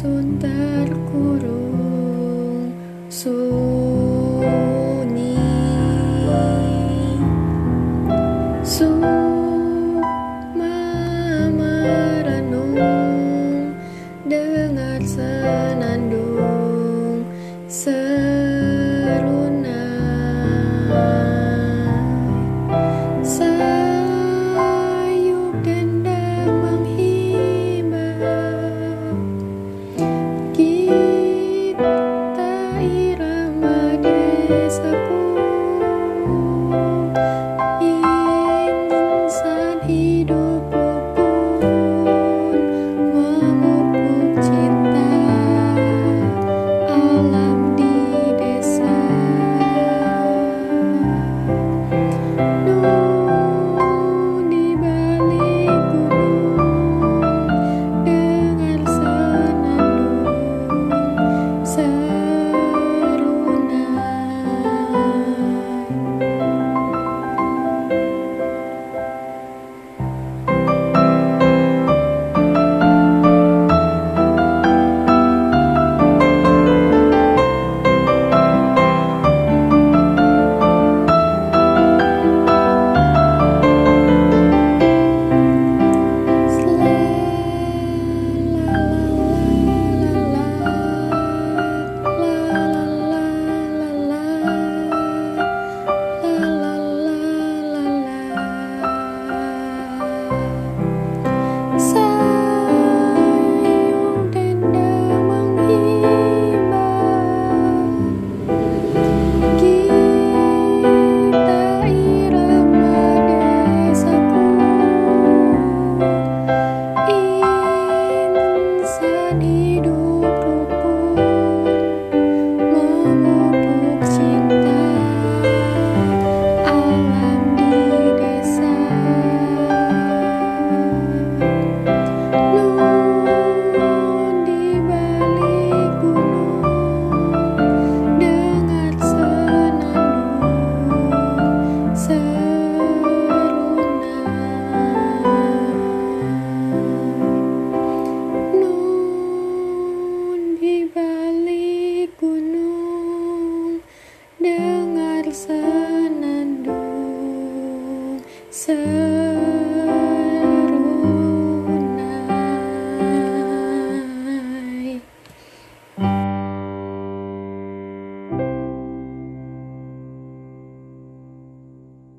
sontar coro So.